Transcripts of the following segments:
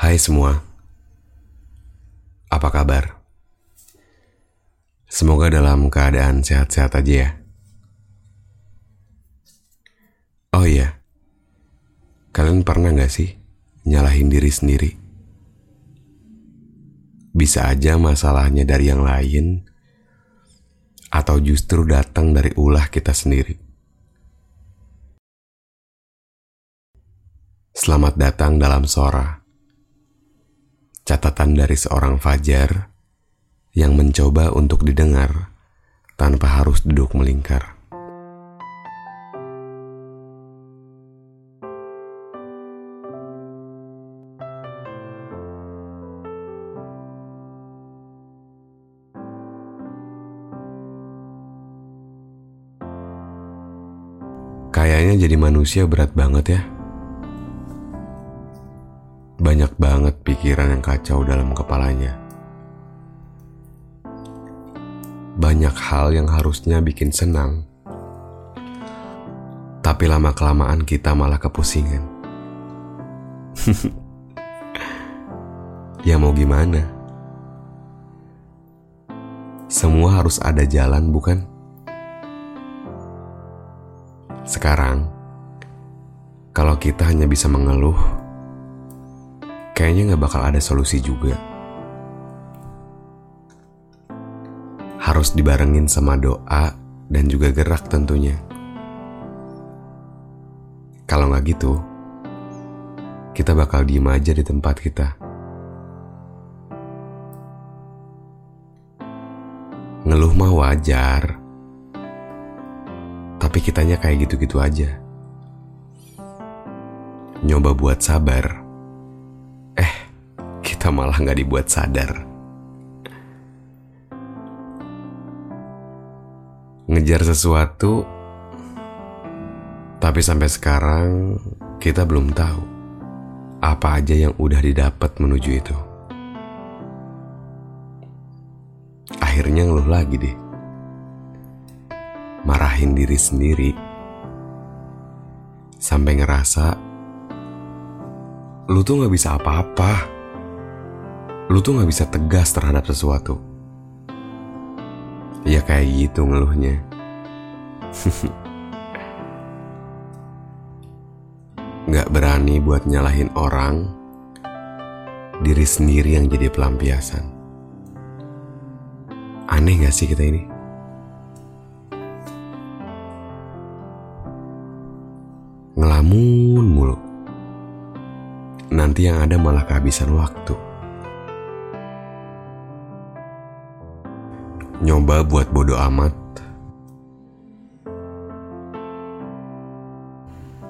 Hai semua, apa kabar? Semoga dalam keadaan sehat-sehat aja ya. Oh iya, kalian pernah gak sih nyalahin diri sendiri? Bisa aja masalahnya dari yang lain, atau justru datang dari ulah kita sendiri. Selamat datang dalam Sora catatan dari seorang fajar yang mencoba untuk didengar tanpa harus duduk melingkar. Kayaknya jadi manusia berat banget ya banyak banget pikiran yang kacau dalam kepalanya. Banyak hal yang harusnya bikin senang, tapi lama-kelamaan kita malah kepusingan. ya, mau gimana? Semua harus ada jalan, bukan? Sekarang, kalau kita hanya bisa mengeluh kayaknya nggak bakal ada solusi juga. Harus dibarengin sama doa dan juga gerak tentunya. Kalau nggak gitu, kita bakal diem aja di tempat kita. Ngeluh mah wajar, tapi kitanya kayak gitu-gitu aja. Nyoba buat sabar kita malah nggak dibuat sadar. Ngejar sesuatu, tapi sampai sekarang kita belum tahu apa aja yang udah didapat menuju itu. Akhirnya ngeluh lagi deh. Marahin diri sendiri. Sampai ngerasa lu tuh gak bisa apa-apa lu tuh gak bisa tegas terhadap sesuatu. Ya kayak gitu ngeluhnya. gak berani buat nyalahin orang, diri sendiri yang jadi pelampiasan. Aneh gak sih kita ini? Ngelamun mulu. Nanti yang ada malah kehabisan waktu. Nyoba buat bodoh amat,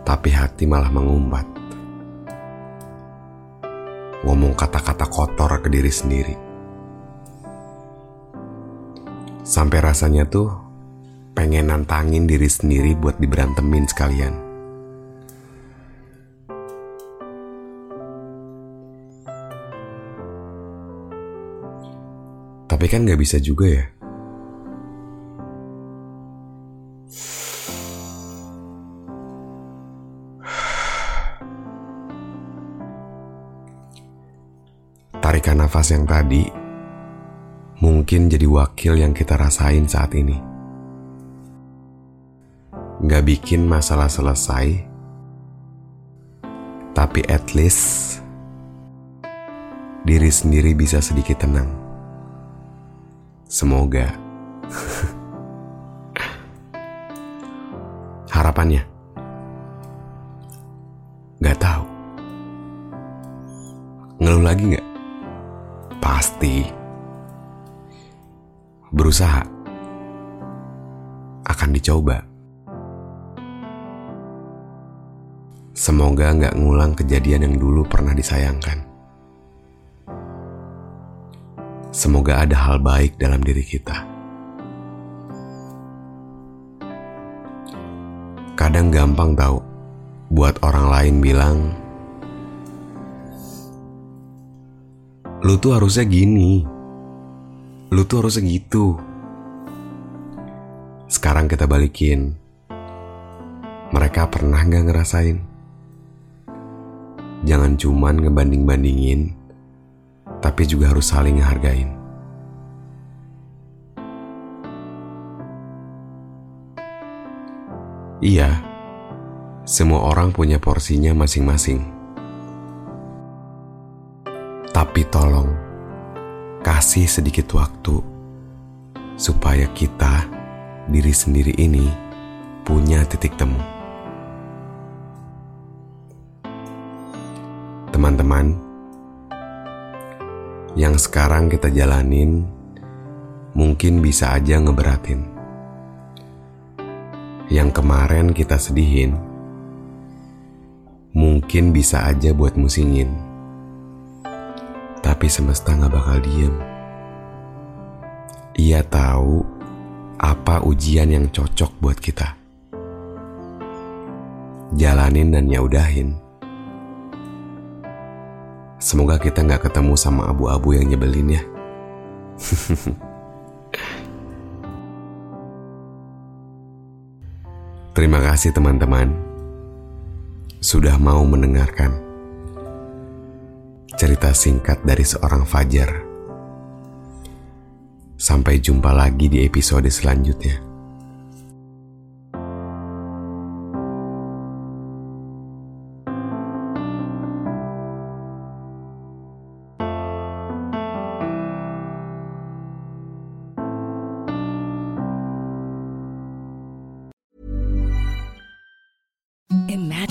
tapi hati malah mengumpat. Ngomong kata-kata kotor ke diri sendiri. Sampai rasanya tuh pengen nantangin diri sendiri buat diberantemin sekalian. Tapi kan gak bisa juga ya. Tarikan nafas yang tadi mungkin jadi wakil yang kita rasain saat ini. Gak bikin masalah selesai, tapi at least diri sendiri bisa sedikit tenang. Semoga. Harapannya? Gak tahu. Ngeluh lagi gak? Pasti. Berusaha. Akan dicoba. Semoga nggak ngulang kejadian yang dulu pernah disayangkan. Semoga ada hal baik dalam diri kita. Kadang gampang tahu buat orang lain bilang, "Lu tuh harusnya gini, lu tuh harusnya gitu." Sekarang kita balikin, mereka pernah nggak ngerasain? Jangan cuman ngebanding-bandingin, tapi juga harus saling ngehargain. Iya, semua orang punya porsinya masing-masing. Tapi tolong, kasih sedikit waktu supaya kita, diri sendiri ini, punya titik temu. teman-teman, yang sekarang kita jalanin mungkin bisa aja ngeberatin. Yang kemarin kita sedihin, mungkin bisa aja buat musingin. Tapi semesta gak bakal diem. Ia tahu apa ujian yang cocok buat kita. Jalanin dan yaudahin. Semoga kita nggak ketemu sama abu-abu yang nyebelin ya. Terima kasih teman-teman sudah mau mendengarkan cerita singkat dari seorang Fajar. Sampai jumpa lagi di episode selanjutnya.